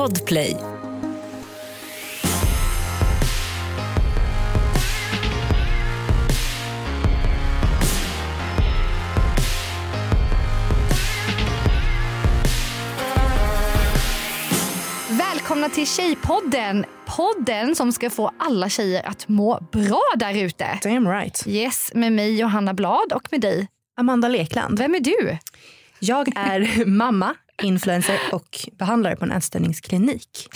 Podplay. Välkomna till Tjejpodden. Podden som ska få alla tjejer att må bra där ute. Damn right. Yes, med mig Johanna Blad och med dig. Amanda Lekland. Vem är du? Jag är mamma, influencer och behandlare på en ätstörningsklinik.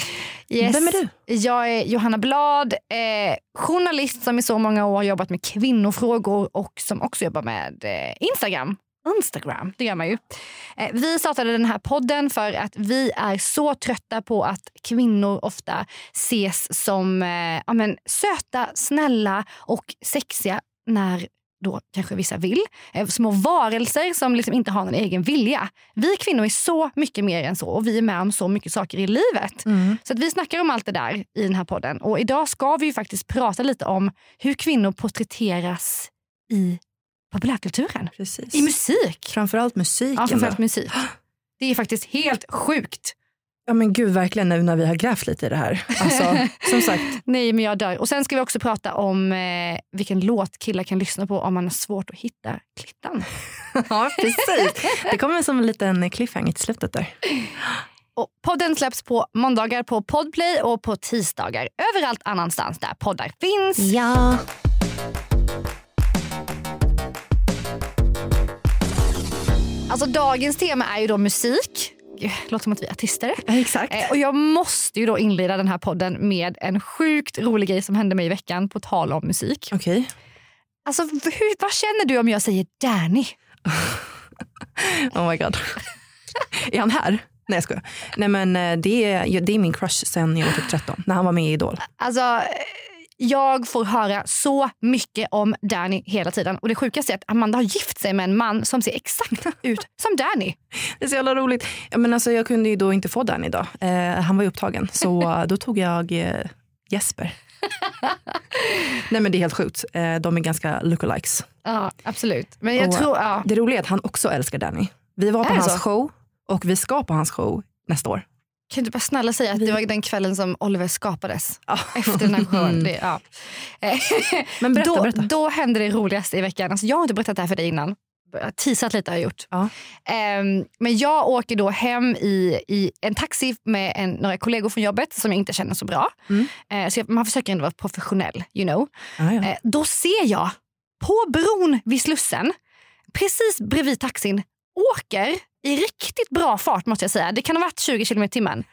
Yes. Vem är du? Jag är Johanna Blad, eh, journalist som i så många år har jobbat med kvinnofrågor och som också jobbar med eh, Instagram. Instagram, det gör man ju. Eh, vi startade den här podden för att vi är så trötta på att kvinnor ofta ses som eh, ja, men, söta, snälla och sexiga när då kanske vissa vill. Eh, små varelser som liksom inte har någon egen vilja. Vi kvinnor är så mycket mer än så och vi är med om så mycket saker i livet. Mm. Så att vi snackar om allt det där i den här podden. Och idag ska vi faktiskt prata lite om hur kvinnor porträtteras i populärkulturen. Precis. I musik. Framförallt musiken. Ja, framförallt musik. Det är faktiskt helt sjukt. Ja men gud verkligen nu när vi har grävt lite i det här. Alltså, som sagt, Nej, men jag dör. Och sen ska vi också prata om eh, vilken låt killar kan lyssna på om man har svårt att hitta klittan. ja precis. Det kommer som en liten cliffhanger till slutet där. Och podden släpps på måndagar på Podplay och på tisdagar överallt annanstans där poddar finns. Ja. Alltså dagens tema är ju då musik. Låter som att vi är artister. Exakt. Eh, och jag måste ju då inleda den här podden med en sjukt rolig grej som hände mig i veckan på tal om musik. Okej. Alltså hur, vad känner du om jag säger Danny? Oh my god. är han här? Nej jag skojar. Nej men eh, det är, det är min crush sen jag var typ 13. När han var med i Idol. Alltså jag får höra så mycket om Danny hela tiden. Och det sjukaste är att Amanda har gift sig med en man som ser exakt ut som Danny. Det är så jävla roligt. Ja, men alltså, jag kunde ju då inte få den idag. Eh, han var ju upptagen. Så då tog jag eh, Jesper. Nej men det är helt sjukt. Eh, de är ganska lookalikes. Ja, absolut. Men jag Och, tror... Ja. Det roliga är att han också älskar Danny. Vi var på hans så? show och vi ska på hans show nästa år. Kan du bara snälla säga att det var den kvällen som Oliver skapades? Ja. Efter den här showen. Det, ja. Men berätta, då, berätta. då hände det roligaste i veckan. Alltså, jag har inte berättat det här för dig innan. Teasat lite har jag gjort. Ja. Ehm, men jag åker då hem i, i en taxi med en, några kollegor från jobbet som jag inte känner så bra. Mm. Eh, så jag, man försöker ändå vara professionell. You know. Ja, ja. Eh, då ser jag på bron vid Slussen, precis bredvid taxin, åker i riktigt bra fart måste jag säga. Det kan ha varit 20 km i timmen.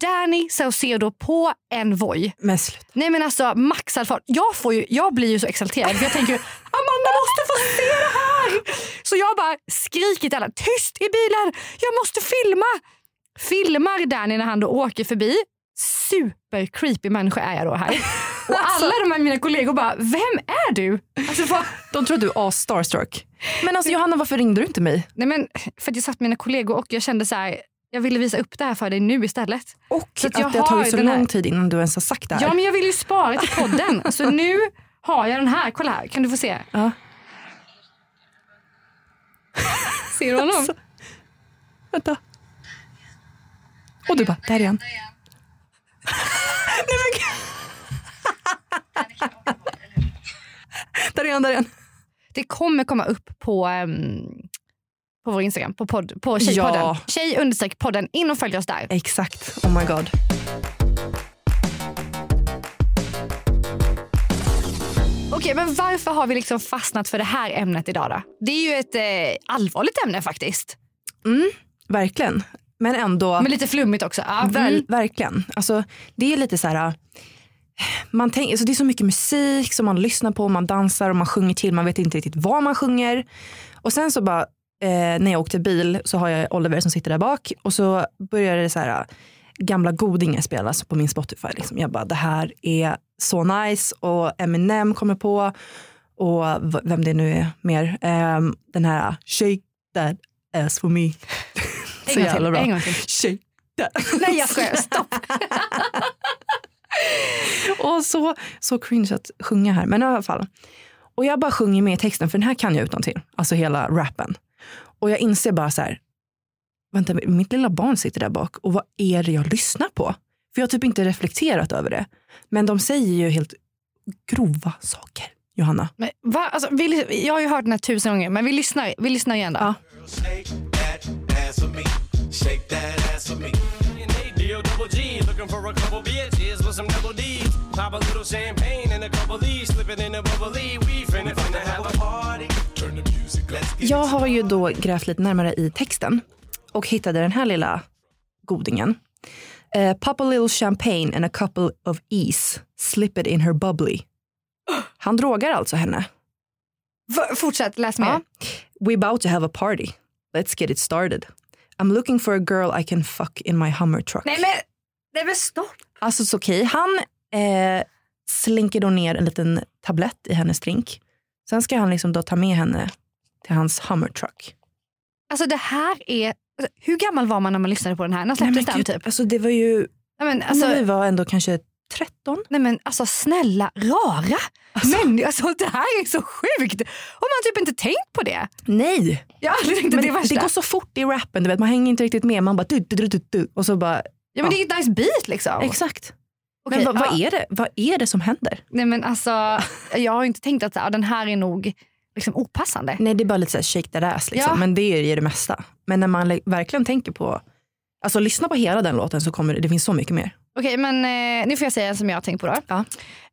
Danny Saucedo på en Voi. Men sluta. Nej men alltså maxad fart. Jag, får ju, jag blir ju så exalterad för jag tänker Amanda måste få se det här. Så jag bara skriker till alla, tyst i bilen, jag måste filma. Filmar Danny när han då åker förbi. Super creepy människa är jag då här. Och alla de här mina kollegor bara, vem är du? Alltså, vad, De tror att du är starstruck. Men alltså Johanna varför ringde du inte mig? nej men, för att jag satt med mina kollegor och jag kände så här, jag ville visa upp det här för dig nu istället. Och Så att att, jag det har tagit så lång tid innan du ens har sagt det här. Ja men jag vill ju spara till podden. Så nu har jag den här, kolla här, kan du få se? Ja. Ser du honom? Vänta. Och du bara, där är han. Nej men gud. Där är han, där är han. Det kommer komma upp på, ehm, på vår Instagram, på, podd, på Tjejpodden. Ja. Tjej understreck podden, in och följ oss där. Exakt, oh my god. Okej, men varför har vi liksom fastnat för det här ämnet idag då? Det är ju ett eh, allvarligt ämne faktiskt. Mm, verkligen. Men ändå, Men lite flummigt också. Ja, mm. verkligen. Alltså, det är lite så här, man tänker, alltså det är så mycket musik som man lyssnar på, man dansar och man sjunger till, man vet inte riktigt vad man sjunger. Och sen så bara, eh, när jag åkte bil så har jag Oliver som sitter där bak och så börjar det så här, gamla godingar spelas på min Spotify. Liksom. Jag bara, det här är så nice och Eminem kommer på och vem det nu är mer. Ehm, den här Shake that ass for me. så jävla bra. Shake that. Nej jag skojar, stopp. Och så, så cringe att sjunga här. Men i alla fall. Och jag bara sjunger med i texten för den här kan jag utan till. Alltså hela rappen. Och jag inser bara så här. vänta, mitt lilla barn sitter där bak och vad är det jag lyssnar på? För jag har typ inte reflekterat över det. Men de säger ju helt grova saker, Johanna. Men, va? Alltså, vi, jag har ju hört den här tusen gånger, men vi lyssnar, vi lyssnar igen då. Ja. Shake that ass for me. Shake that ass for me. Looking for a couple bitches with some double D's. Pop a little champagne and a couple D's, slip it in a bubbly. We finna finna have a party. Turn the music. Get Jag har ju då grävt lite närmare i texten och hittade den här lilla godingen. Uh, pop a little champagne and a couple of ease, slip it in her bubbly. Han drogar alltså henne. Va, fortsätt, läs mer. Ja. We about to have a party. Let's get it started. I'm looking for a girl I can fuck in my Hummer truck. Nej men, nej men stopp. Alltså så okej, han eh, slinker då ner en liten tablett i hennes drink. Sen ska han liksom då ta med henne till hans Hummer truck. Alltså det här är, alltså, hur gammal var man när man lyssnade på den här? När släpptes den typ? Alltså det var ju, Nej, men, alltså, vi alltså, var ändå kanske 13. nej men alltså snälla rara men, alltså, det här är så sjukt. Och man har typ inte tänkt på det. Nej! Jag har aldrig tänkt Men det är värsta. det går så fort i rappen, du vet, man hänger inte riktigt med. Man bara du, du, du, du, du, och så bara, ja, men det är ett nice beat liksom. exakt. Okej, men vad, ja. vad, är det? vad är det som händer? Nej men alltså, jag har inte tänkt att så, här, den här är nog liksom opassande. Nej det är bara lite så här shake that ass liksom. Ja. men det är ju det mesta. Men när man verkligen tänker på, alltså lyssna på hela den låten så kommer det, det finns så mycket mer. Okej men eh, nu får jag säga en som jag har tänkt på då. Ja.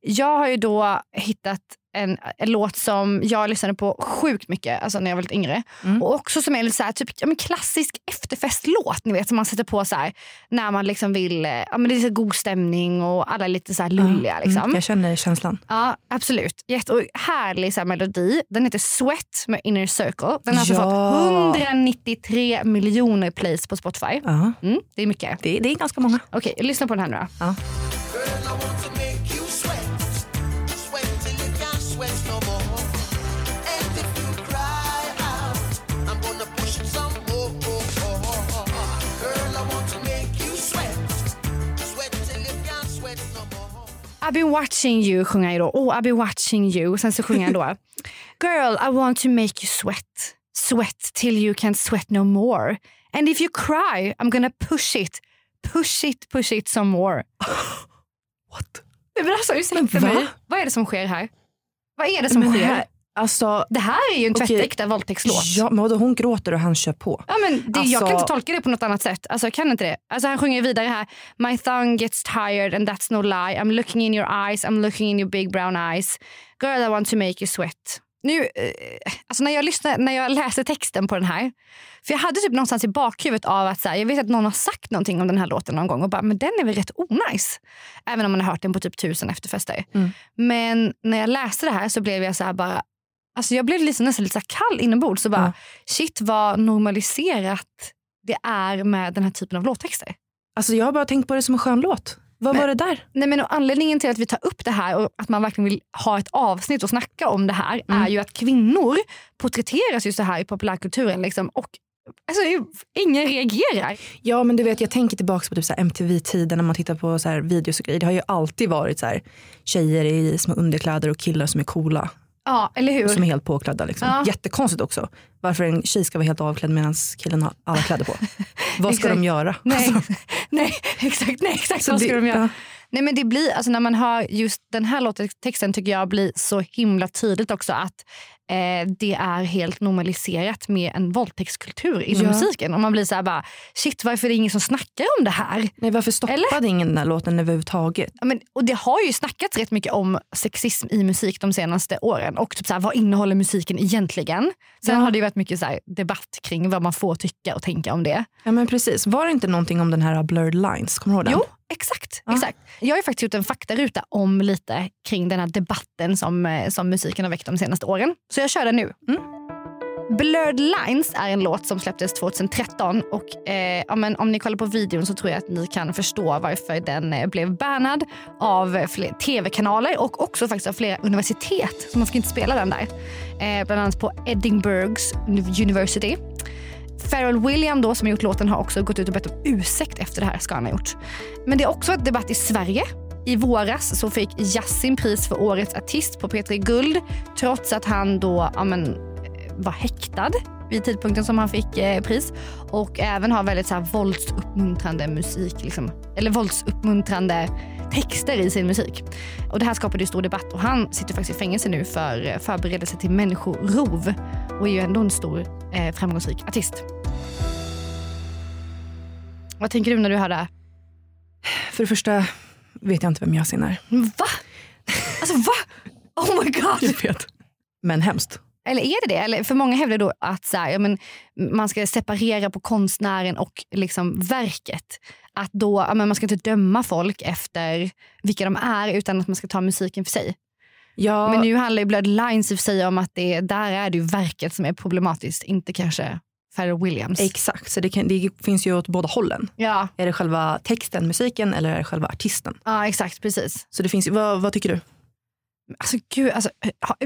Jag har ju då hittat en, en låt som jag lyssnade på sjukt mycket alltså när jag var lite yngre. Mm. Och också som är lite så här, typ, ja, men klassisk efterfestlåt ni vet som man sätter på så här, när man liksom vill, eh, ja, men det är så god stämning och alla är lite så här lulliga. Liksom. Mm, jag känner känslan. Ja, absolut. Jätte och härlig så här, melodi. Den heter Sweat med Inner Circle. Den har alltså Ja. fått 193 miljoner plays på Spotify. Ja, Mm, det är mycket. det, det är ganska många. Okej, lyssna på den här nu då. Ja. Girl, I've been watching you sjunger jag då. Oh, I've been watching you. Sen så sjunger han då. Girl, I want to make you sweat. Sweat till you can't sweat no more. And if you cry, I'm gonna push it. Push it, push it some more. What? Men alltså, ursäkta Men va? mig. Vad är det som sker här? Vad är det som Men sker? här, alltså, Det här är ju en tvättäkta våldtäktslåt. ja, men vadå, hon gråter och han kör på. Ja, men det, Jag kan Alltså- inte tolka det på något annat sätt. Alltså, jag kan inte det. Alltså, han sjunger vidare här. My tongue gets tired and that's no lie. I'm looking in your eyes, I'm looking in your big brown eyes. Girl I want to make you sweat. Nu, eh, alltså när, jag lyssnar, när jag läser texten på den här. För jag hade typ någonstans i bakhuvudet av att så här, jag vet att någon har sagt någonting om den här låten någon gång och bara men den är väl rätt onajs. Även om man har hört den på typ tusen efterfester. Mm. Men när jag läste det här så blev jag så här bara Alltså jag blev liksom nästan lite så kall inombords. Så bara, Ja. Shit vad normaliserat det är med den här typen av låttexter. Alltså, jag har bara tänkt på det som en skön låt. Vad Men- var det där? Nej, men anledningen till att vi tar upp det här och att man verkligen vill ha ett avsnitt och snacka om det här Mm. är ju att kvinnor porträtteras ju så här i populärkulturen. Liksom, och alltså, ingen reagerar. Ja men du vet jag tänker tillbaka på typ så MTV-tiden när man tittar på så här videos och grejer. Det har ju alltid varit så här tjejer i små underkläder och killar som är coola. Ja, eller hur? Som är helt påklädda. Liksom. Ja. Jättekonstigt också. Varför en tjej ska vara helt avklädd medan killen har alla kläder på. Vad ska de göra? Nej, Alltså, nej, exakt, nej, exakt så vad det- ska de göra? ja. Nej, men det blir, alltså, när man hör just den här låttexten tycker jag blir så himla tydligt också att eh, det är helt normaliserat med en våldtäktskultur inom Ja. musiken. Och man blir så här bara, shit varför är det ingen som snackar om det här? Nej, varför stoppade Eller? ingen den här låten överhuvudtaget? Ja, men, och det har ju snackats rätt mycket om sexism i musik de senaste åren. Och typ så här, vad innehåller musiken egentligen? Sen Ja. har det ju varit mycket så här, debatt kring vad man får tycka och tänka om det. Ja men precis. Var det inte någonting om den här blurred lines? Kommer du ihåg den? Jo, exakt. Ja. exakt. Jag har faktiskt gjort en faktaruta om lite kring den här debatten som, eh, som musiken har väckt de senaste åren. Så jag kör den nu. Mm. Blurred Lines är en låt som släpptes 2013 och eh, ja, men om ni kollar på videon så tror jag att ni kan förstå varför den eh, blev bannad av fler tv-kanaler och också faktiskt av flera universitet. Så man fick inte spela den där. Eh, bland annat på Edinburghs University. Pharrell William då, som har gjort låten har också gått ut och bett om ursäkt efter det här. ska han ha gjort. Men det är också ett debatt i Sverige. I våras så fick Yasin pris för årets artist på P3 Guld trots att han då ja, men, eh, var häktad vid tidpunkten som han fick eh, pris. Och även har väldigt så här, våldsuppmuntrande musik. Liksom, eller våldsuppmuntrande texter i sin musik. Och det här skapade ju stor debatt och han sitter faktiskt i fängelse nu för eh, förberedelse till människorov och är ju ändå en stor eh, framgångsrik artist. Vad tänker du när du hör det här? För det första vet jag inte vem Yasin är. Va? Alltså va? Oh my god. Jag vet. Men hemskt. Eller är det det? Eller för många hävdar då att så här, ja, men, man ska separera på konstnären och liksom verket. Att då, ja, men man ska inte döma folk efter vilka de är utan att man ska ta musiken för sig. Ja, Men nu handlar ju Blood Lines i sig om att det, där är det ju verket som är problematiskt, inte kanske Pharrell Williams. Exakt, så det, kan, det finns ju åt båda hållen. ja, Är det själva texten, musiken eller är det själva artisten? ja, exakt. Precis. Så det finns, vad, vad tycker du? Alltså, gud, alltså,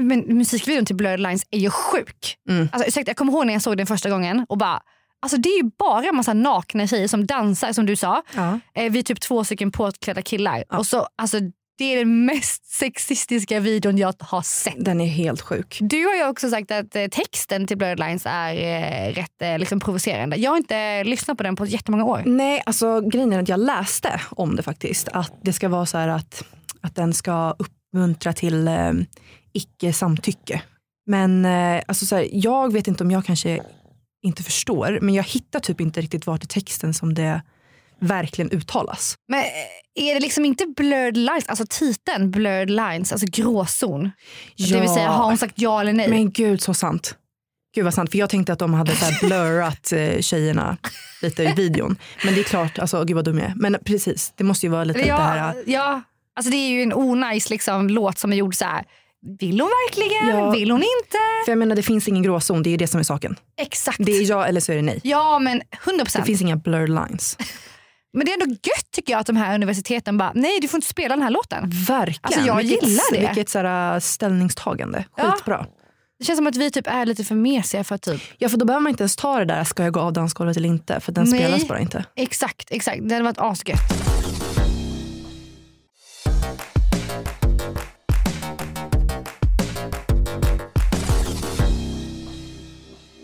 men musikvideon till Blurred Lines är ju sjuk. Mm. Alltså, ursäkta, jag kommer ihåg när jag såg den första gången och bara Alltså det är ju bara en massa nakna tjejer som dansar som du sa. Ja. Eh, vi är typ två stycken påklädda killar. Och så, alltså, det är den mest sexistiska videon jag har sett. Den är helt sjuk. Du har ju också sagt att eh, texten till Blurred Lines är eh, rätt eh, liksom provocerande. Jag har inte lyssnat på den på jättemånga år. Nej, alltså grejen är att jag läste om det faktiskt. Att det ska vara så här att, att den ska uppmuntra till eh, icke samtycke. Men eh, alltså så här, jag vet inte om jag kanske inte förstår, men jag hittar typ inte riktigt vart i texten som det verkligen uttalas. Men eh, är det liksom inte blurred lines, alltså titeln blurred lines, alltså gråzon? Det vill säga har hon sagt ja eller nej? Men gud så sant. Gud vad sant, för jag tänkte att de hade så här blurrat eh, tjejerna lite i videon. Men det är klart, alltså gud vad dum jag är. Men precis, det måste ju vara lite det ja, här. ja, alltså det är ju en onajs liksom, låt som är gjord så här. Vill hon verkligen? Ja. Vill hon inte? För jag menar det finns ingen gråzon, det är det som är saken. Exakt. Det är ja eller så är det nej. Ja men 100% Det finns inga blurred lines. Men det är ändå gött tycker jag att de här universiteten bara, nej du får inte spela den här låten. Verkligen. Alltså, jag vilket, gillar det. Vilket så här, ställningstagande. Ja. Skitbra. Det känns som att vi typ är lite för mesiga för typ. Ja för då behöver man inte ens ta det där, ska jag gå av dansgolvet eller inte? För den Nej. spelas bara inte. Exakt, exakt. Det hade varit asgött.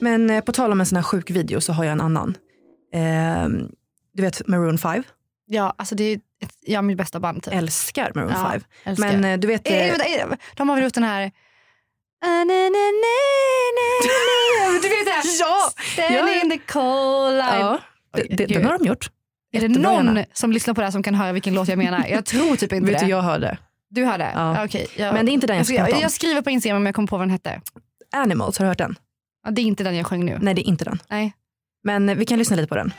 Men eh, på tal om en sån här sjuk video så har jag en annan. Eh, du vet Maroon 5? Ja, alltså det är ett, ja, mitt bästa band typ. Älskar Maroon Ja, 5. älskar. Men eh, du vet... Eh, Eh, vänta, eh, de har väl gjort den här... Ah. Du vet det här? Ja! Stand Ja. in the cold ja, det, det, den har de gjort. Är det någon gärna. som lyssnar på det här som kan höra vilken låt jag menar? Jag tror typ inte Vet det. du, jag hörde. Du hör det? Ja. Okej, jag, Men det är inte den jag ska jag, jag, skriver på Instagram om jag kommer på vad den hette. Animals, har du hört den? Ja, det är inte den jag sjöng nu. Nej det är inte den. Nej. Men vi kan lyssna lite på den.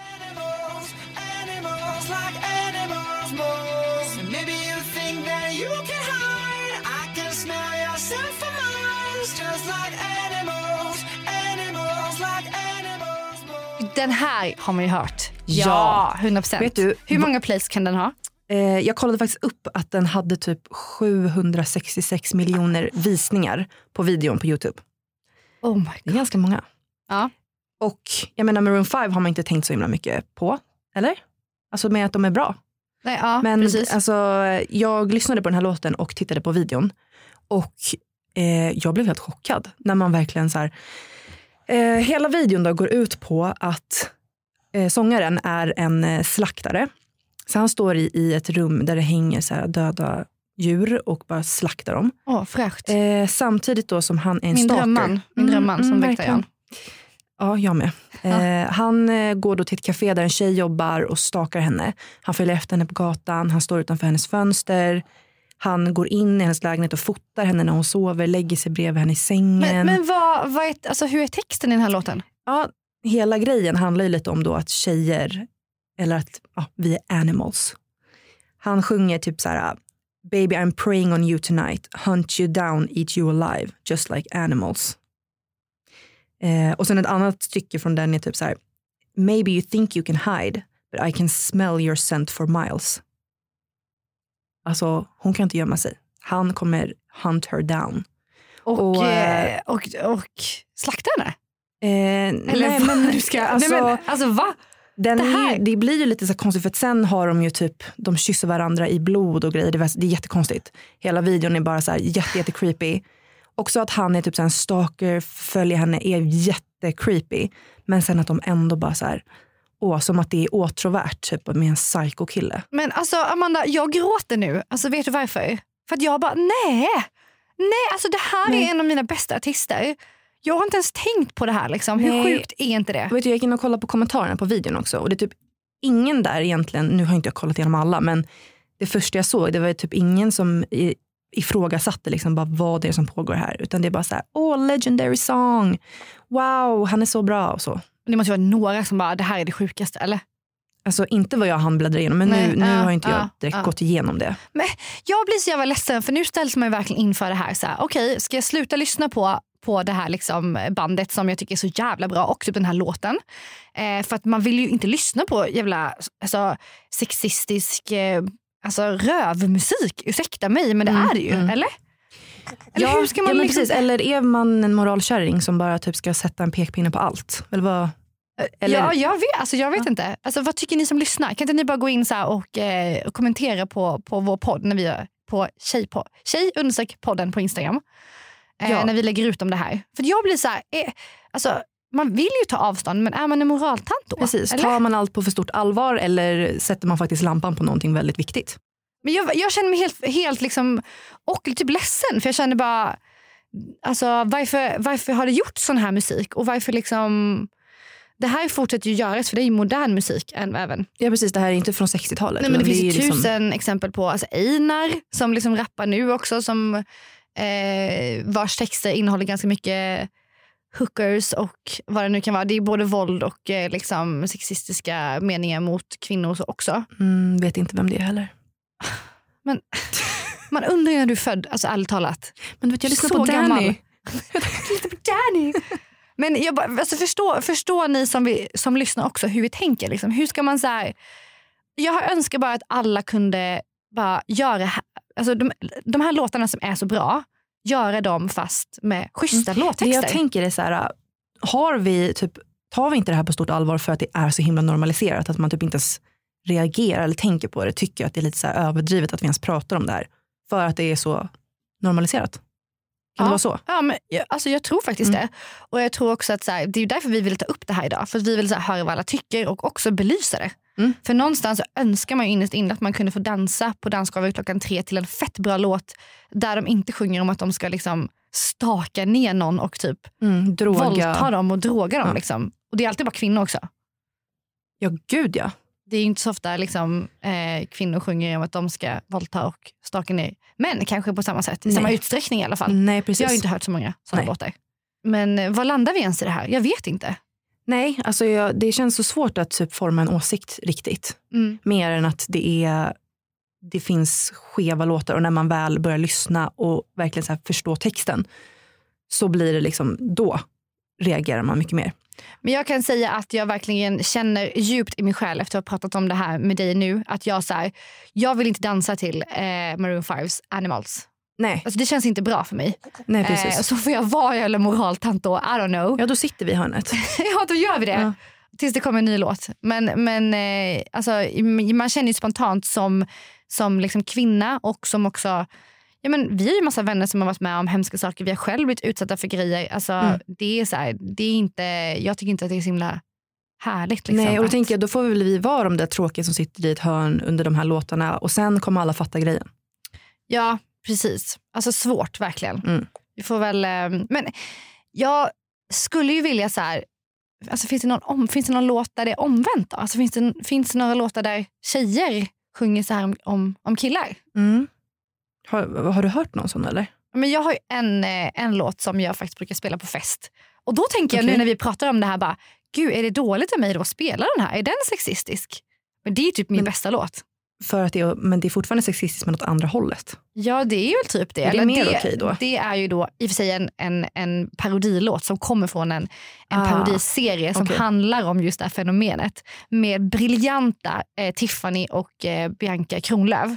Den här har man ju hört. Ja. 100 procent. Vet du- Hur många plays kan den ha? Eh, jag kollade faktiskt upp att den hade typ 766 miljoner visningar på videon på Youtube. Oh my Det är god. ganska många. Ja. Och jag menar Maroon 5 har man inte tänkt så himla mycket på. Eller? Alltså med att de är bra. Nej, ja, Men precis. alltså, jag lyssnade på den här låten och tittade på videon. Och eh, jag blev helt chockad när man verkligen så här. Eh, hela videon då går ut på att eh, sångaren är en eh, slaktare. Så han står i, i ett rum där det hänger så här döda djur och bara slaktar dem. Åh, fräscht. Eh, samtidigt då som han är en Min stalker. drömman, min drömman som mm, verkligen. Ja, jag med. Eh, han eh, går då till ett café där en tjej jobbar och stakar henne. Han följer efter henne på gatan, han står utanför hennes fönster. Han går in i hennes lägenhet och fotar henne när hon sover, lägger sig bredvid henne i sängen. Men, men vad, vad är, alltså, hur är texten i den här låten? Ja, hela grejen handlar ju lite om då att tjejer, eller att ja, vi är animals. Han sjunger typ så här, baby I'm praying on you tonight, hunt you down, eat you alive, just like animals. Eh, och sen ett annat stycke från den är typ så här, maybe you think you can hide, but I can smell your scent for miles. Alltså hon kan inte gömma sig. Han kommer hunt her down. Och, Och, eh, och, och slakta henne? Eh, Eller nej, men du ska, alltså, Nej, men, alltså va? Den Det här- är, ju- det blir ju lite så konstigt för att sen har de ju typ, de kysser varandra i blod och grejer. Det är, det är jättekonstigt. Hela videon är bara så här jätte, jätte creepy. Också att han är typ så en stalker, följer henne, är jättecreepy. Men sen att de ändå bara så här, åh, som att det är åtråvärt typ, med en psycho-kille. Men alltså Amanda, jag gråter nu. Alltså vet du varför? För att jag bara, nej! Nej, alltså det här Nej. är en av mina bästa artister. Jag har inte ens tänkt på det här. Liksom. Hur Nej. sjukt är inte det? Jag, vet, jag gick in och kollade på kommentarerna på videon också och det är typ ingen där egentligen, nu har inte jag kollat igenom alla, men det första jag såg det var typ ingen som ifrågasatte liksom bara vad det är som pågår här. Utan det är bara så här, åh legendary song, wow han är så bra och så. Det måste ju vara några som bara, det här är det sjukaste. Eller? Alltså inte vad jag hann bläddra igenom men Nej, nu, nu har inte jag ja, direkt ja. gått igenom det. Men jag blir så jävla ledsen för nu ställs man ju verkligen inför det här. så här, Okej, ska jag sluta lyssna på på det här liksom bandet som jag tycker är så jävla bra och typ den här låten. Eh, för att man vill ju inte lyssna på jävla alltså, sexistisk eh, alltså, rövmusik. Ursäkta mig men det Mm, är det ju. mm. Eller? Eller hur ska man ja, men liksom... precis. Eller är man en moralkärring som bara typ ska sätta en pekpinne på allt? Eller vad? Eller, Ja, jag vet, alltså, jag vet inte. Alltså, vad tycker ni som lyssnar? Kan inte ni bara gå in så och, eh, och kommentera på, på vår podd när vi gör på tjej, på, tjej podden på Instagram. Eh, Ja. När vi lägger ut om det här. För jag blir så här, eh, alltså, man vill ju ta avstånd men är man en moraltant då? Precis, Eller? tar man allt på för stort allvar eller sätter man faktiskt lampan på någonting väldigt viktigt? Men jag, jag känner mig helt, helt liksom, och typ ledsen för jag känner bara, alltså, varför, varför har det gjort sån här musik? Och varför liksom, det här fortsätter ju göras för det är ju modern musik även. Ja precis, det här är inte från 60-talet. Nej, men det utan finns liksom- tusen exempel på alltså Einar som liksom rappar nu också som eh, vars texter innehåller ganska mycket hookers och vad det nu kan vara. Det är både våld och eh, liksom sexistiska meningar mot kvinnor så också. Mm, vet inte vem det är heller. Man undrar ju när du är född, alltså ärligt talat. Men du vet, jag lyssnar Så på gammal. Danny. Lite på Danny. Men jag bara, alltså förstår, förstår ni som, vi, som lyssnar också hur vi tänker? Liksom? Hur ska man så här, Jag önskar bara att alla kunde bara göra alltså de, de här låtarna som är så bra, göra dem fast med schyssta Det låttexter. jag tänker är så här, har vi typ, tar vi inte det här på stort allvar för att det är så himla normaliserat att man typ inte ens reagerar eller tänker på det, tycker att det är lite så överdrivet att vi ens pratar om det här. För att det är så normaliserat. Kan Ja. det vara så? Ja, men, alltså, jag tror faktiskt Mm. det. Och jag tror också att så här, Det är därför vi vill ta upp det här idag. För att vi vill så här, höra vad alla tycker och också belysa det. Mm. För någonstans önskar man ju innerst inne att man kunde få dansa på dansgolvet klockan tre till en fett bra låt där de inte sjunger om att de ska liksom staka ner någon och typ Mm, droga. våldta dem och droga dem. Ja. Liksom. Och det är alltid bara kvinnor också. Ja gud ja. Det är inte så ofta liksom, eh, kvinnor sjunger om att de ska våldta och staka ner män kanske på samma sätt. I Nej. samma utsträckning i alla fall. Nej precis. Jag har inte hört så många sådana låtar. Men eh, vad landar vi ens i det här? Jag vet inte. Nej, alltså jag, det känns så svårt att typ forma en åsikt riktigt. Mm. Mer än att det, är, det finns skeva låtar och när man väl börjar lyssna och verkligen så förstå texten så blir det liksom, då reagerar man mycket mer. Men jag kan säga att jag verkligen känner djupt i min själ efter att ha pratat om det här med dig nu. Att jag, så här, jag vill inte dansa till eh, Maroon 5s Animals. Nej, Alltså, det känns inte bra för mig. nej precis. Eh, så får jag vara eller moraltant då, I don't know. Ja, då sitter vi i hörnet. ja, då gör vi det. Ja. Tills det kommer en ny låt. Men, men eh, alltså, man känner ju spontant som, som liksom kvinna och som också Ja, men vi har ju massa vänner som har varit med om hemska saker. Vi har själv blivit utsatta för grejer. Alltså, Mm. det är så här, det är inte, jag tycker inte att det är så himla härligt. Liksom, Nej, och då att- tänker jag, då får väl vi vara de där tråkiga som sitter i ett hörn under de här låtarna och sen kommer alla fatta grejen. Ja, precis. Alltså svårt verkligen. Mm. Vi får väl, eh, men jag skulle ju vilja så här, alltså finns det någon, om, finns det någon låt där det är omvänt då? Alltså finns, det, finns det några låtar där tjejer sjunger så här om, om, om killar? Mm. Har, har du hört någon sån eller? Men jag har ju en, eh, en låt som jag faktiskt brukar spela på fest. Och då tänker jag nu när vi pratar om det här bara, gud är det dåligt av mig då att spela den här? Är den sexistisk? Men det är typ min Men- bästa låt. För att det är, men det är fortfarande sexistiskt men åt andra hållet. Ja det är väl typ det. Är det Eller mer det, okej då? Det är ju då i och för sig en, en, en parodilåt som kommer från en, en Ah, parodiserie som okej. handlar om just det här fenomenet. Med briljanta eh, Tiffany och eh, Bianca Kronlöf.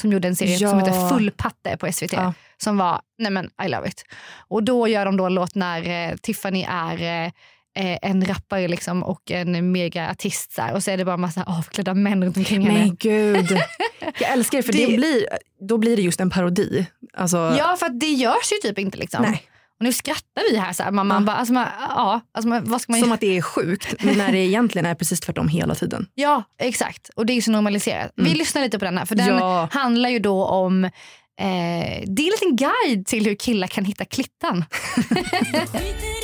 Som gjorde en serie Ja. som heter Full patte på SVT. Ja. Som var, nej men I love it. Och då gör de då en låt när eh, Tiffany är eh, eh, en rappare liksom och en megaartist. Så här. Och så är det bara massa avklädda män runt omkring henne. Men gud. Jag älskar det för det... Det- blir, då blir det just en parodi. Alltså, Ja för det görs ju typ inte liksom. Nej. Och nu skrattar vi här. Så här man, man Ja. bara, alltså man, ja, alltså man, vad ska man Som att det är sjukt när det egentligen är precis tvärtom hela tiden. Ja, exakt. Och det är ju så normaliserat. Vi lyssnar lite på den här för den Mm. Ja. handlar ju då om eh, det är en liten guide till hur killar kan hitta klittan.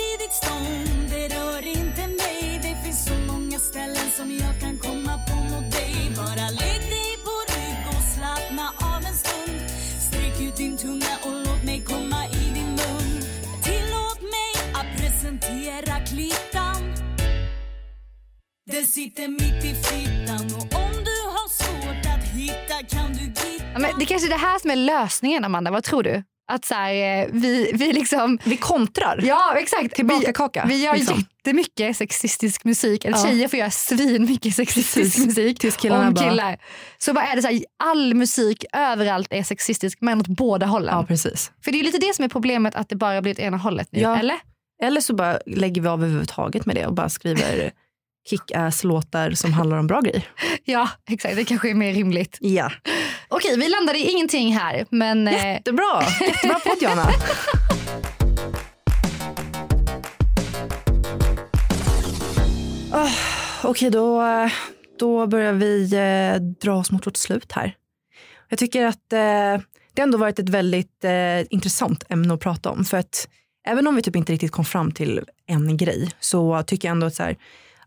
Den sitter mitt i fittan och om du har svårt att hitta kan du gitta Ja, men det kanske är det här som är lösningen Amanda, vad tror du? Att så här, eh, vi, vi liksom Vi kontrar. Ja exakt. Tillbaka vi, kaka, vi gör liksom. jättemycket sexistisk musik. Eller Ja. tjejer får göra svin mycket sexistisk Precis. musik Tills killarna om bara- killar. Så bara är det så här, all musik överallt är sexistisk men åt båda hållen. Ja, precis. För det är lite det som är problemet att det bara blir åt ena hållet nu. Ja. Eller? Eller så bara lägger vi av överhuvudtaget med det och bara skriver kick-ass-låtar som handlar om bra grejer. Ja exakt, det kanske är mer rimligt. Ja. Okej vi landade i ingenting här men eh, Jättebra! Jättebra podd Johanna. Oh, Okej, då, då börjar vi eh, dra oss mot vårt slut här. Jag tycker att eh, det ändå varit ett väldigt eh, intressant ämne att prata om. För att även om vi typ inte riktigt kom fram till en grej så tycker jag ändå att så här,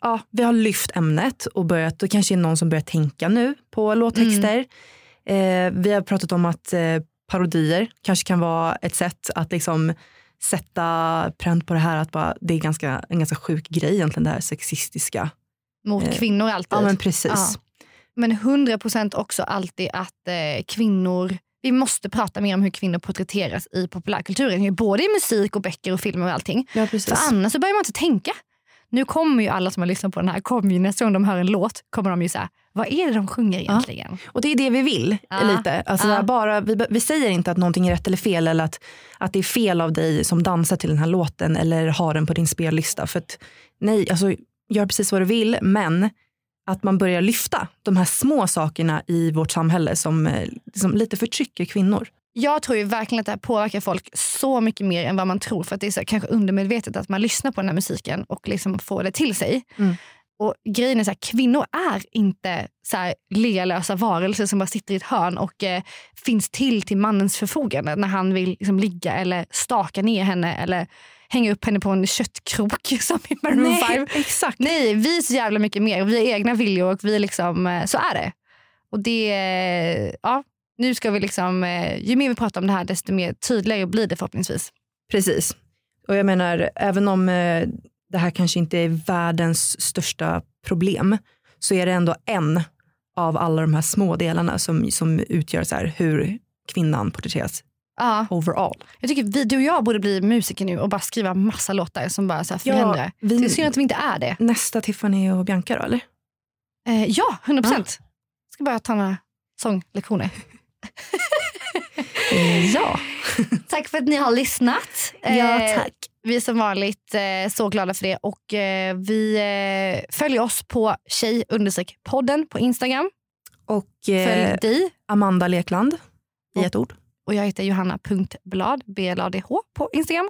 ja, vi har lyft ämnet och börjat, då kanske är någon som börjar tänka nu på låttexter. Eh, vi har pratat om att eh, parodier kanske kan vara ett sätt att liksom sätta pränt på det här att bara, det är ganska, en ganska sjuk grej egentligen det här sexistiska. mot eh, kvinnor alltid. Ja men precis. Ja. Men 100 procent också alltid att eh, kvinnor, vi måste prata mer om hur kvinnor porträtteras i populärkulturen. Både i musik och böcker och filmer och allting. Ja, precis. För annars så börjar man inte tänka. Nu kommer ju alla som har lyssnat på den här, kommer ju nästa gång de hör en låt kommer de ju säga, vad är det de sjunger egentligen? Och det är det vi vill Ja. lite. Alltså Ja. bara, vi, vi säger inte att någonting är rätt eller fel eller att, att det är fel av dig som dansar till den här låten eller har den på din spellista. För att, nej, alltså gör precis vad du vill men att man börjar lyfta de här små sakerna i vårt samhälle som, eh, som lite förtrycker kvinnor. Jag tror ju verkligen att det här påverkar folk så mycket mer än vad man tror. För att det är så kanske undermedvetet att man lyssnar på den här musiken och liksom får det till sig. Mm. Och grejen är så här, kvinnor är inte så här lealösa varelser som bara sitter i ett hörn och eh, finns till till mannens förfogande när han vill liksom, ligga eller staka ner henne eller hänga upp henne på en köttkrok som i Maroon 5. exakt. Nej, vi är så jävla mycket mer. Vi har egna viljor och vi liksom, eh, så är det. Och det, eh, ja, nu ska vi liksom, eh, ju mer vi pratar om det här desto mer tydligare blir det förhoppningsvis. Precis. Och jag menar, även om eh, det här kanske inte är världens största problem så är det ändå en av alla de här små delarna som, som utgör så här, hur kvinnan porträtteras Ja, overall. jag tycker vi, du och jag borde bli musiker nu och bara skriva massa låtar som bara så här Ja, förändrar. vi- Det är synd att vi inte är det. Nästa Tiffany och Bianca då eller? Eh, ja, 100 procent. Ska bara ta några sånglektioner. Ja. Tack för att ni har lyssnat. Ja, Eh, tack. Vi är som vanligt eh, så glada för det. Och eh, Vi följer oss på tjej podden på Instagram. Och Följ dig. Amanda Lekland i ett ord. Och jag heter johanna.blad, B-L-A-D-H på Instagram.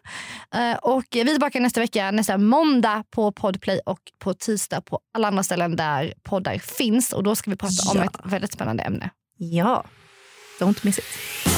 Och vi är tillbaka nästa vecka, nästa måndag på Podplay och på tisdag på alla andra ställen där poddar finns. Och då ska vi prata om Ja. ett väldigt spännande ämne. Ja. Don't miss it.